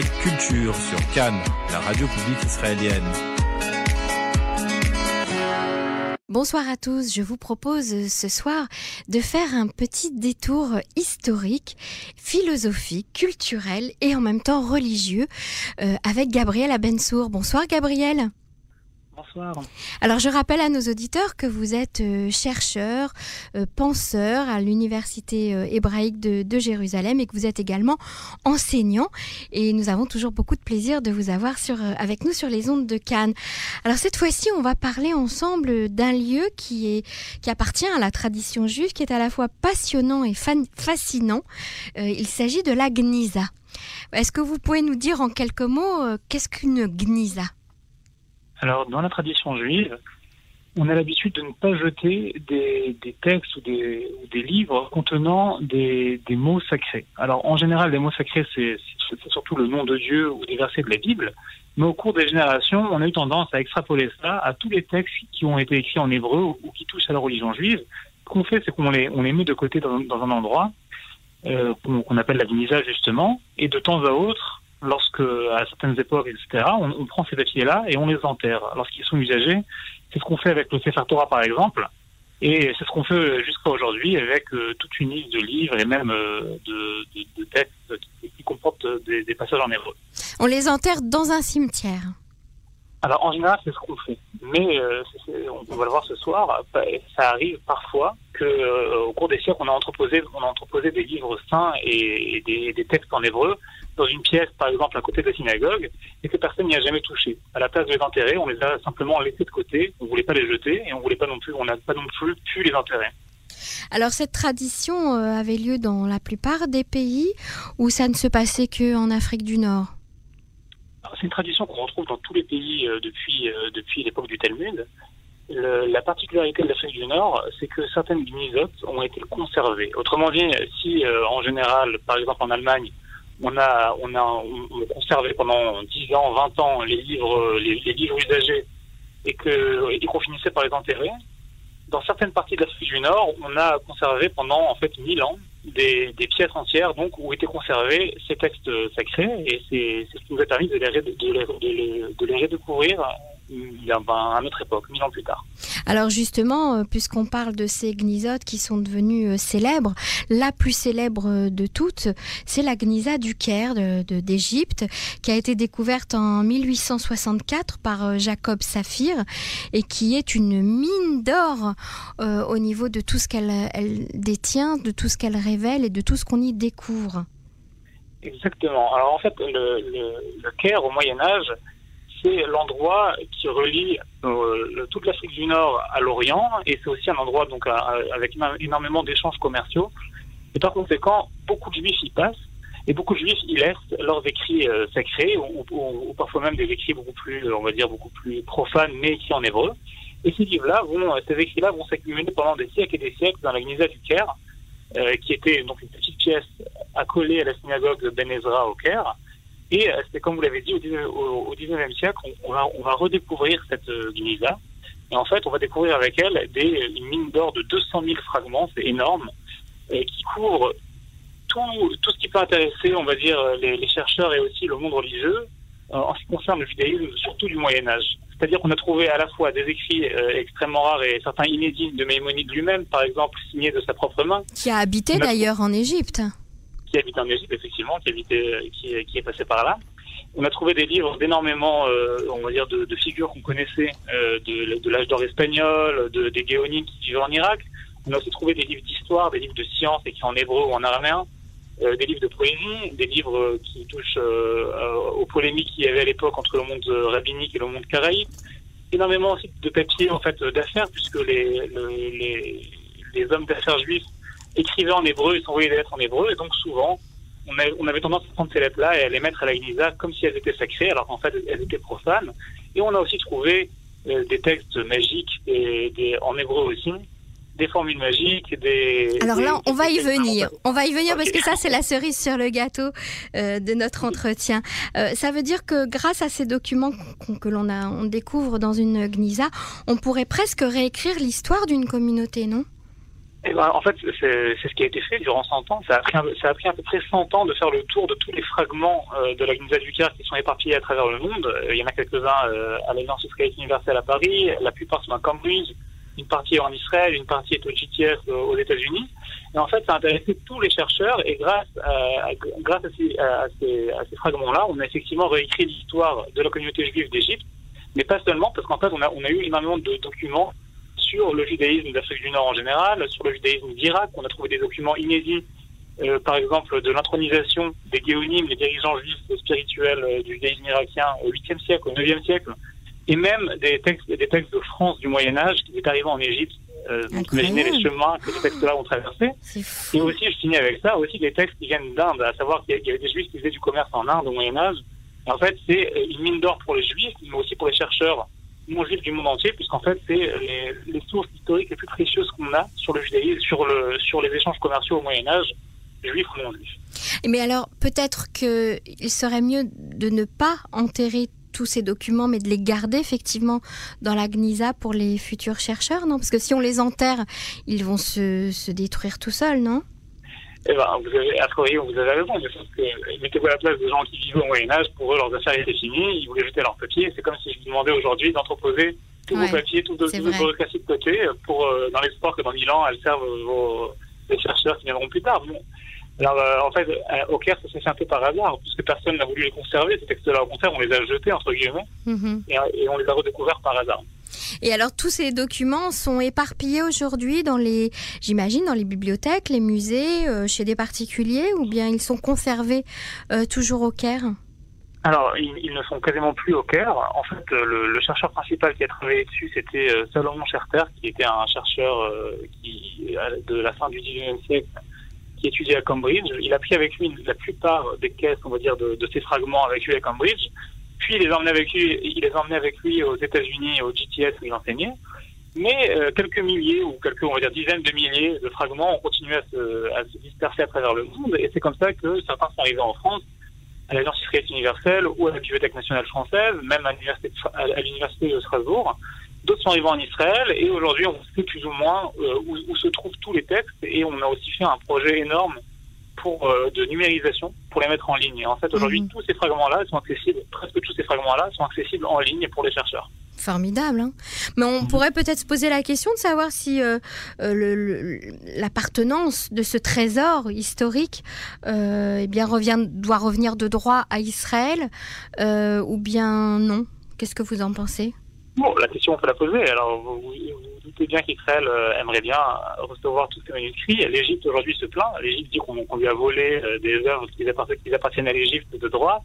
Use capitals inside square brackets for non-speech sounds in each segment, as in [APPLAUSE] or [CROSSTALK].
Culture sur Cannes, la radio publique israélienne. Bonsoir à tous, je vous propose ce soir de faire un petit détour historique, philosophique, culturel et en même temps religieux euh, avec Gabriel Abensour. Bonsoir Gabriel. Bonsoir. Alors je rappelle à nos auditeurs que vous êtes euh, chercheur, euh, penseur à l'université euh, hébraïque de, Jérusalem et que vous êtes également enseignant. Et nous avons toujours beaucoup de plaisir de vous avoir avec nous sur les ondes de Cannes. Alors cette fois-ci, on va parler ensemble d'un lieu qui, appartient à la tradition juive, qui est à la fois passionnant et fascinant. il s'agit de la Gnisa. Est-ce que vous pouvez nous dire en quelques mots qu'est-ce qu'une Gnisa alors, dans la tradition juive, on a l'habitude de ne pas jeter des, textes ou des, livres contenant des, mots sacrés. Alors, en général, les mots sacrés, c'est surtout le nom de Dieu ou des versets de la Bible. Mais au cours des générations, on a eu tendance à extrapoler ça à tous les textes qui ont été écrits en hébreu ou, qui touchent à la religion juive. Ce qu'on fait, c'est qu'on les, met de côté dans, dans un endroit euh, qu'on appelle la Gnisa, justement, et de temps à autre, lorsque, à certaines époques, etc., on, on prend ces papiers-là et on les enterre lorsqu'ils sont usagés. C'est ce qu'on fait avec le Sefer Torah, par exemple, et c'est ce qu'on fait jusqu'à aujourd'hui avec euh, toute une liste de livres et même euh, de, de, de, textes qui, qui comportent des, des, passages en hébreu. On les enterre dans un cimetière Alors, en général, c'est ce qu'on fait. Mais, euh, on va le voir ce soir, ça arrive parfois que, euh, au cours des siècles, on a entreposé, on a entreposé des livres saints et, des, textes en hébreu dans une pièce, par exemple, à côté de la synagogue, et que personne n'y a jamais touché. À la place de les enterrer, on les a simplement laissés de côté, on voulait pas les jeter, et on voulait pas non plus, on n'a pas non plus pu les enterrer. Alors cette tradition euh, avait lieu dans la plupart des pays où ça ne se passait qu'en Afrique du Nord? C'est une tradition qu'on retrouve dans tous les pays euh, depuis, euh, depuis l'époque du Talmud. La particularité de l'Afrique du Nord, c'est que certaines gnisotes ont été conservées. Autrement dit, si euh, en général, par exemple en Allemagne, on a, on a on conservé pendant 10 ans, 20 ans les livres, les, livres usagés et qu'on finissait par les enterrer. Dans certaines parties de l'Afrique du Nord, on a conservé pendant en fait 1000 ans des, des, pièces entières donc où étaient conservés ces textes sacrés et c'est ce qui nous a permis de les, de les, de les, de les redécouvrir il y a ben, à notre époque, mille ans plus tard. Alors justement, euh, puisqu'on parle de ces gnisotes qui sont devenues euh, célèbres, la plus célèbre euh, de toutes, c'est la gnisa du Caire d'Égypte, qui a été découverte en 1864 par Jacob Saphir et qui est une mine d'or euh, au niveau de tout ce qu'elle détient, de tout ce qu'elle révèle et de tout ce qu'on y découvre. Exactement. Alors en fait, le, le, le Caire au Moyen Âge, c'est l'endroit qui relie euh, toute l'Afrique du Nord à l'Orient et c'est aussi un endroit donc avec énormément d'échanges commerciaux. Et par conséquent, beaucoup de juifs y passent et beaucoup de juifs y laissent leurs écrits euh, sacrés ou, parfois même des écrits beaucoup plus, on va dire, beaucoup plus profanes mais écrits en hébreu. Et ces livres-là vont, ces écrits-là vont s'accumuler pendant des siècles et des siècles dans la Gnisa du Caire, euh, qui était donc une petite pièce accolée à la synagogue de Ben Ezra au Caire. Et euh, c'est comme vous l'avez dit, au, XIXe siècle, on, on, va, on va redécouvrir cette euh, Gnisa. Et en fait, on va découvrir avec elle des, une mine d'or de 200 000 fragments, c'est énorme, et qui couvre tout, tout ce qui peut intéresser, on va dire, les, les chercheurs et aussi le monde religieux, euh, en ce qui concerne le judaïsme, surtout du Moyen Âge. C'est-à-dire qu'on a trouvé à la fois des écrits euh, extrêmement rares et certains inédits de Maïmonide lui-même, par exemple, signés de sa propre main. Qui a habité d'ailleurs en Égypte qui habite en Égypte, effectivement, qui, habitait, qui, qui, est passé par là. On a trouvé des livres d'énormément, euh, on va dire, de, figures qu'on connaissait euh, de, l'âge d'or espagnol, de, des Géonides qui vivaient en Irak. On a aussi trouvé des livres d'histoire, des livres de sciences écrits en hébreu ou en araméen, euh, des livres de poésie, des livres qui touchent aux polémiques qu'il y avait à l'époque entre le monde rabbinique et le monde caraïbe. Énormément aussi de papiers en fait d'affaires, puisque les, les, les hommes d'affaires juifs écrivaient en hébreu et s'envoyaient des lettres en hébreu. Et donc souvent, on, a, on avait tendance à prendre ces lettres-là et à les mettre à la Gnisa comme si elles étaient sacrées, alors qu'en fait elles étaient profanes. Et on a aussi trouvé euh, des textes magiques et des, en hébreu aussi, des formules magiques, des... Alors là, on va y venir. On va y venir parce que ça, c'est la cerise sur le gâteau euh, de notre entretien. Euh, ça veut dire que grâce à ces documents qu que l'on a, on découvre dans une Gnisa, on pourrait presque réécrire l'histoire d'une communauté, non? Eh ben, en fait, c'est ce qui a été fait durant 100 ans. Ça a, pris ça a pris à peu près 100 ans de faire le tour de tous les fragments euh, de la Gnisa du Caire qui sont éparpillés à travers le monde. Euh, il y en a quelques-uns euh, à l'Alliance israélite universelle à Paris, la plupart sont à Cambridge, une partie est en Israël, une partie est au GTS aux États-Unis. Et en fait, ça a intéressé tous les chercheurs et grâce à, grâce à ces, à ces, à ces fragments-là, on a effectivement réécrit l'histoire de la communauté juive d'Égypte, mais pas seulement, parce qu'en fait, on a, on a eu énormément de documents sur le judaïsme d'Afrique du Nord en général, sur le judaïsme d'Irak. On a trouvé des documents inédits, euh, par exemple, de l'intronisation des géonimes, les dirigeants juifs spirituels euh, du judaïsme irakien au 8e siècle, au 9e siècle, et même des textes, des textes de France du Moyen-Âge qui étaient arrivés en Égypte. Euh, imaginez les chemins que ces textes-là ont traversés. Et aussi, je finis avec ça, aussi les textes qui viennent d'Inde, à savoir qu'il y avait des juifs qui faisaient du commerce en Inde au Moyen-Âge. En fait, c'est une mine d'or pour les juifs, mais aussi pour les chercheurs mon juif du monde entier, puisqu'en fait, c'est les, sources historiques les plus précieuses qu'on a sur le judaïsme, sur, le, sur les échanges commerciaux au Moyen-Âge, juifs ou non juifs. Mais alors, peut-être qu'il serait mieux de ne pas enterrer tous ces documents, mais de les garder effectivement dans la GNISA pour les futurs chercheurs, non? Parce que si on les enterre, ils vont se, se détruire tout seuls, non? Eh ben, vous avez, à vous avez raison, mais sauf que mettez-vous à la place des gens qui vivaient au Moyen-Âge, pour eux, leurs affaires étaient finies, ils voulaient jeter leurs papiers. C'est comme si je vous demandais aujourd'hui d'entreposer tous vos papiers, tous vos bureaucraties de côté, pour, euh, dans l'espoir que dans mille ans, elles servent vos, les chercheurs qui viendront plus tard. Bon. Alors, euh, en fait, au Caire, ça s'est fait un peu par hasard, puisque personne n'a voulu les conserver, ces textes-là. Au contraire, on les a jetés, entre guillemets, mm-hmm. et, et on les a redécouverts par hasard. Et alors tous ces documents sont éparpillés aujourd'hui dans les, j'imagine, dans les bibliothèques, les musées, euh, chez des particuliers, ou bien ils sont conservés euh, toujours au Caire? Alors, ils, ne sont quasiment plus au Caire. En fait, le, chercheur principal qui a travaillé dessus, c'était euh, Salomon Scherter, qui était un chercheur de la fin du XIXe siècle, qui étudiait à Cambridge. Il a pris avec lui la plupart des caisses, on va dire, de, ces fragments avec lui à Cambridge. Puis il les emmenait avec lui, il les emmenait avec lui aux États-Unis, au GTS où il enseignait. Mais euh, quelques milliers ou quelques, on va dire, dizaines de milliers de fragments ont continué à se, disperser à travers le monde. Et c'est comme ça que certains sont arrivés en France, à l'Agence israélite universelle ou à la Bibliothèque nationale française, même à l'Université de Strasbourg. D'autres sont arrivés en Israël et aujourd'hui on sait plus ou moins euh, où, se trouvent tous les textes et on a aussi fait un projet énorme pour, euh, de numérisation pour les mettre en ligne. Et en fait, aujourd'hui, mhm. tous ces fragments-là sont accessibles, presque tous ces fragments-là sont accessibles en ligne pour les chercheurs. Formidable. Hein Mais on mhm. pourrait peut-être se poser la question de savoir si euh, euh, l'appartenance de ce trésor historique eh bien, revient, doit revenir de droit à Israël ou bien non? Qu'est-ce que vous en pensez? Bon, la question, on peut la poser. Alors, vous, vous, doutez bien qu'Israël euh, aimerait bien recevoir tous ces manuscrits. L'Égypte, aujourd'hui, se plaint. L'Égypte dit qu'on lui a volé euh, des œuvres qui appartiennent, à l'Égypte de droit.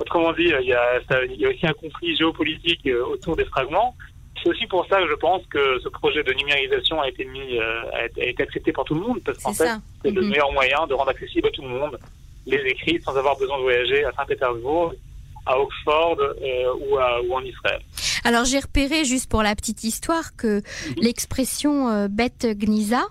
Autrement dit, il y, a, il y a aussi un conflit géopolitique euh, autour des fragments. C'est aussi pour ça que je pense que ce projet de numérisation a été mis, a été accepté par tout le monde, parce qu'en fait, c'est le mhm. meilleur moyen de rendre accessible à tout le monde les écrits sans avoir besoin de voyager à Saint-Pétersbourg, à Oxford ou, ou en Israël. Alors j'ai repéré juste pour la petite histoire que mhm. l'expression euh, bête gnisa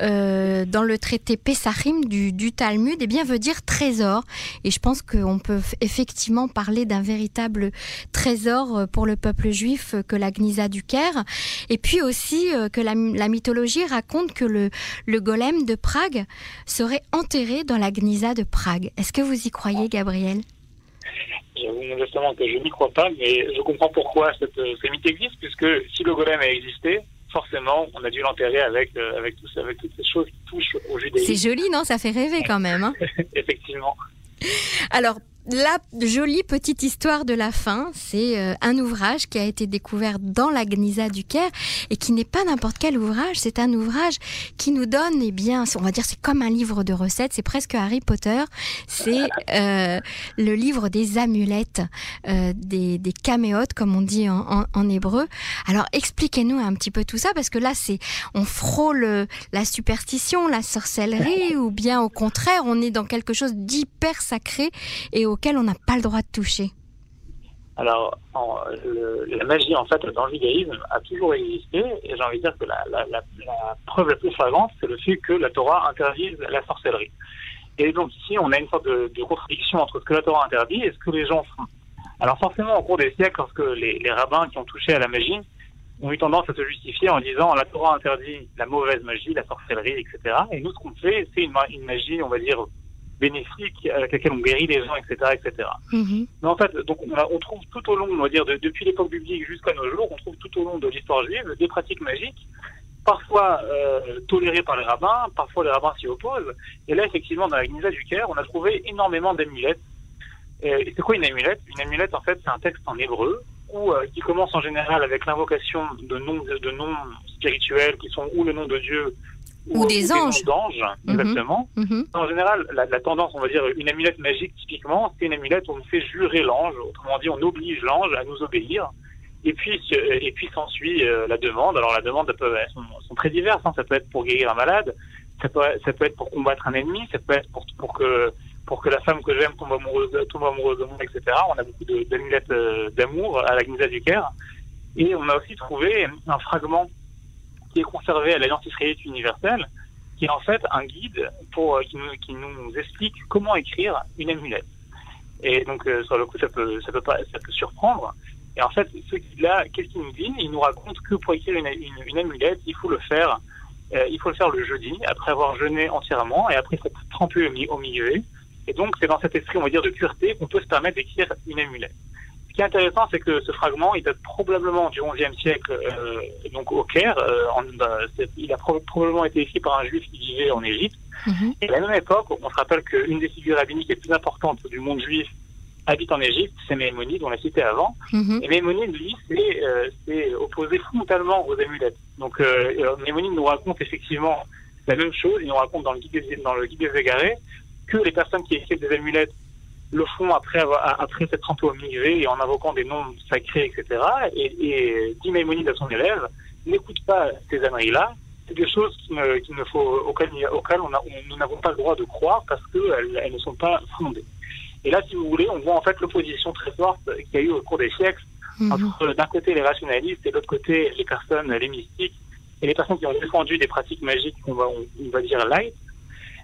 euh, dans le traité Pesachim du, du, Talmud eh bien veut dire trésor et je pense qu'on peut effectivement parler d'un véritable trésor euh, pour le peuple juif que la gnisa du Caire et puis aussi que la, la, mythologie raconte que le, le golem de Prague serait enterré dans la gnisa de Prague. Est-ce que vous y croyez Gabriel? J'avoue modestement que je n'y crois pas, mais je comprends pourquoi cette, euh, ce mythe existe, puisque si le golem a existé, forcément, on a dû l'enterrer avec, euh, avec, tout, avec toutes ces choses qui touchent au judaïsme. C'est joli, non? Ça fait rêver quand même. Hein [LAUGHS] Effectivement. Alors, la jolie petite histoire de la fin, c'est euh, un ouvrage qui a été découvert dans la Gnisa du Caire et qui n'est pas n'importe quel ouvrage, c'est un ouvrage qui nous donne, eh bien, on va dire, c'est comme un livre de recettes, c'est presque Harry Potter, c'est euh, le livre des amulettes, euh, des, des caméotes, comme on dit en, hébreu. Alors, expliquez-nous un petit peu tout ça, parce que là, c'est, on frôle la superstition, la sorcellerie, ou bien au contraire, on est dans quelque chose d'hyper sacré et auquel on n'a pas le droit de toucher alors, la magie, en fait, dans le judaïsme, a toujours existé, et j'ai envie de dire que la, preuve la plus flagrante, c'est le fait que la Torah interdise la sorcellerie. Et donc ici, on a une sorte de, contradiction entre ce que la Torah interdit et ce que les gens font. Alors forcément, au cours des siècles, lorsque les, rabbins qui ont touché à la magie ont eu tendance à se justifier en disant la Torah interdit la mauvaise magie, la sorcellerie, etc. Et nous, ce qu'on fait, c'est une, une, magie, on va dire, bénéfique, avec laquelle on guérit les gens, etc. etc. Mhm. Mais en fait, donc, on, a- on trouve tout au long, on va dire, de- depuis l'époque biblique jusqu'à nos jours, on trouve tout au long de l'histoire juive des pratiques magiques, parfois euh, tolérées par les rabbins, parfois les rabbins s'y opposent. Et là, effectivement, dans la Gnisa du Caire, on a trouvé énormément d'amulettes. Et c'est quoi une amulette? Une amulette, en fait, c'est un texte en hébreu où, euh, qui commence en général avec l'invocation de noms, de noms spirituels qui sont ou le nom de Dieu Ou des anges. noms d'anges, Mhm. exactement. Mhm. En général, la, la tendance, on va dire, une amulette magique, typiquement, c'est une amulette où on fait jurer l'ange. Autrement dit, on oblige l'ange à nous obéir. Et puis, et puis s'ensuit euh, la demande. Alors, la demande, elles, sont, sont très diverses. hein. Ça peut être pour guérir un malade, ça peut, ça peut être pour combattre un ennemi, ça peut être pour, pour que pour que la femme que j'aime tombe amoureuse, de- tombe amoureuse de moi, etc. On a beaucoup d'amulettes euh, d'amour à la Gnisa du Caire. Et on a aussi trouvé un fragment qui est conservé à l'Alliance israélite universelle, qui est en fait un guide pour, euh, qui, nous, explique comment écrire une amulette. Et donc, euh, sur le coup, ça peut, ça peut, pas, ça peut surprendre. Et en fait, ce guide-là, qu'est-ce qu'il nous dit? Il nous raconte que pour écrire une, amulette, il faut le faire, euh, il faut le faire le jeudi, après avoir jeûné entièrement, et après s'être trempé au milieu. Et donc, c'est dans cet esprit, on va dire, de pureté qu'on peut se permettre d'écrire une amulette. Ce qui est intéressant, c'est que ce fragment, il date probablement du XIe siècle, euh, donc au Caire. euh, en- bah, il a pro- probablement été écrit par un juif qui vivait en Égypte. Mhm. Et à la même époque, on se rappelle qu'une des figures rabbiniques les plus importantes du monde juif habite en Égypte, c'est Maïmonide, on l'a cité avant. Mhm. Et Maïmonide, lui, s'est euh, opposé frontalement aux amulettes. Donc euh, Maïmonide nous raconte effectivement la même chose, il nous raconte dans le guide des, dans le guide des égarés que les personnes qui écrivent des amulettes le font après après s'être mikvé et en invoquant des noms sacrés, etc. Et, et dit Maïmonide à son élève, n'écoute pas ces âneries-là, c'est des choses qu'il ne, faut, auxquelles, auxquelles on a- on- nous n'avons pas le droit de croire parce qu'elles elles ne sont pas fondées. Et là, si vous voulez, on voit en fait l'opposition très forte qu'il y a eu au cours des siècles Mhm. entre d'un côté les rationalistes et de l'autre côté les personnes, les mystiques, et les personnes qui ont défendu des pratiques magiques, on va, on va dire light.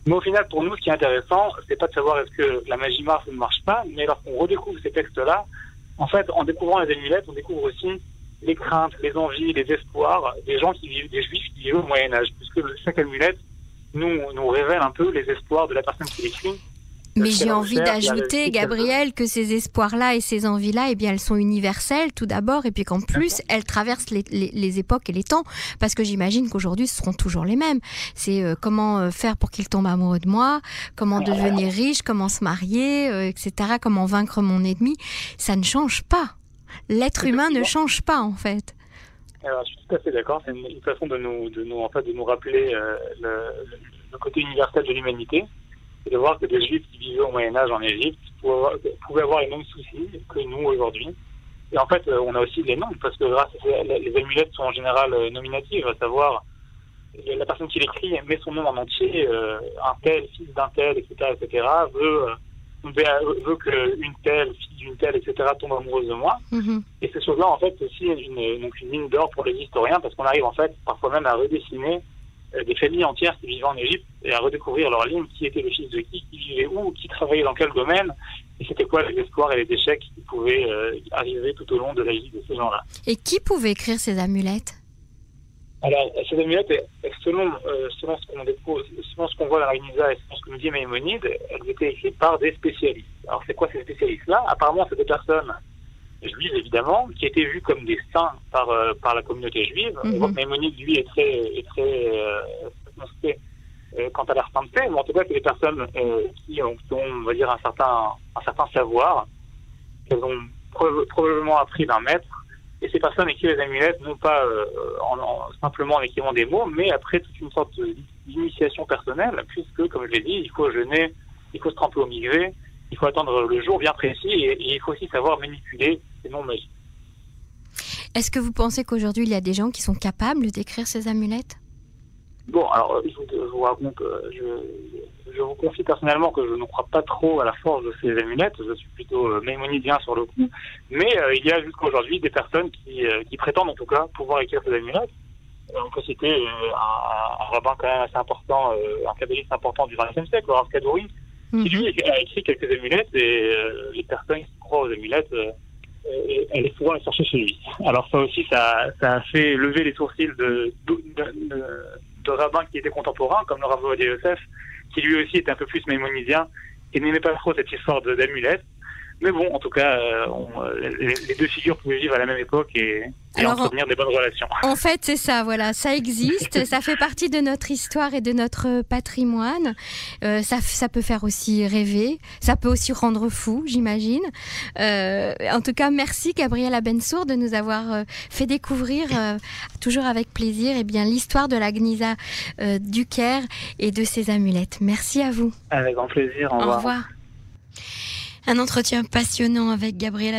Mais au final, pour nous, ce qui est intéressant, c'est pas de savoir est-ce que la magie marche ou ne marche pas, mais lorsqu'on redécouvre ces textes-là, en fait, en découvrant les amulettes, on découvre aussi les craintes, les envies, les espoirs des gens qui vivent, des juifs qui vivent au Moyen Âge, puisque chaque amulette nous, nous révèle un peu les espoirs de la personne qui l'écrit. Mais j'ai envie d'ajouter. Gabriel, que ces espoirs-là et ces envies-là, eh bien, elles sont universelles tout d'abord, et puis qu'en plus, elles traversent les, les- les époques et les temps, parce que j'imagine qu'aujourd'hui, ce seront toujours les mêmes. C'est euh, comment euh, faire pour qu'il tombe amoureux de moi, comment devenir riche, comment se marier, euh, etc., comment vaincre mon ennemi. Ça ne change pas. L'être humain ne change pas, en fait. Alors, je suis tout à fait d'accord. C'est une, façon de nous, de nous, en fait, de nous rappeler euh, le, le- le côté universel de l'humanité. C'est de voir que des juifs qui vivaient au Moyen-Âge en Égypte pouvaient avoir, les mêmes soucis que nous aujourd'hui. Et en fait, euh, on a aussi les noms, parce que grâce à les, les amulettes sont en général euh, nominatives, à savoir euh, la personne qui l'écrit met son nom en entier, euh, un tel, fils d'un tel, etc., etc., veut, euh, veut, qu'une telle, fille d'une telle, etc., tombe amoureuse de moi. Mhm. Et ces choses-là, en fait, aussi une, donc une mine d'or pour les historiens, parce qu'on arrive, en fait, parfois même à redessiner des familles entières qui vivaient en Égypte et à redécouvrir leur ligne, qui était le fils de qui, qui vivait où, qui travaillait dans quel domaine, et c'était quoi les espoirs et les échecs qui pouvaient euh, arriver tout au long de la vie de ces gens-là. Et qui pouvait écrire ces amulettes? Alors, ces amulettes, selon, euh, selon ce qu'on découvre, selon ce qu'on voit dans la Gnisa et selon ce que nous dit Maïmonide, elles étaient écrites par des spécialistes. Alors, c'est quoi ces spécialistes-là? Apparemment, c'est des personnes juives, évidemment, qui étaient vues comme des saints par, euh, par la communauté juive. On voit que Maïmonide, lui, est très, est très euh, euh, quant à leur sainteté, mais en tout cas, c'est des personnes euh, qui, ont, qui ont, on va dire, un certain, un certain savoir, qu'elles ont prob- probablement appris d'un maître, et ces personnes écrivent les amulettes, non pas euh, en, en- simplement en écrivant des mots, mais après toute une sorte d'initiation personnelle, puisque, comme je l'ai dit, il faut jeûner, il faut se tremper au migré, il faut attendre le jour bien précis, et, et il faut aussi savoir manipuler noms magiques. Est-ce que vous pensez qu'aujourd'hui, il y a des gens qui sont capables d'écrire ces amulettes? Bon, alors, euh, je vous, je vous raconte, euh, je, je vous confie personnellement que je ne crois pas trop à la force de ces amulettes. Je suis plutôt euh, maïmonidien sur le coup. Mais euh, il y a jusqu'à aujourd'hui des personnes qui, euh, qui prétendent en tout cas pouvoir écrire ces amulettes. On peut citer euh, un, un rabbin quand même assez important, un kabbaliste important du XXe siècle, le Rav Kadouri, qui Mhm. lui a écrit quelques amulettes et les personnes qui croient aux amulettes et elle est souvent chercher chez lui. Alors ça aussi, ça, ça a fait lever les sourcils de, de, de, de rabbins qui étaient contemporains, comme le Rav Yosef, qui lui aussi était un peu plus mémonisien et n'aimait pas trop cette histoire d'amulette. Mais bon, en tout cas, euh, on, euh, les, les, deux figures pouvaient vivre à la même époque et, et Alors, entretenir des bonnes relations. En fait, c'est ça, voilà, ça existe, ça fait partie de notre histoire et de notre patrimoine. Euh, ça, ça peut faire aussi rêver, ça peut aussi rendre fou, j'imagine. Euh, en tout cas, merci Gabriela Bensour de nous avoir fait découvrir, toujours avec plaisir, eh bien l'histoire de la Gnisa du Caire et de ses amulettes. Merci à vous. Avec grand plaisir. Au Au revoir. revoir. Un entretien passionnant avec Gabriela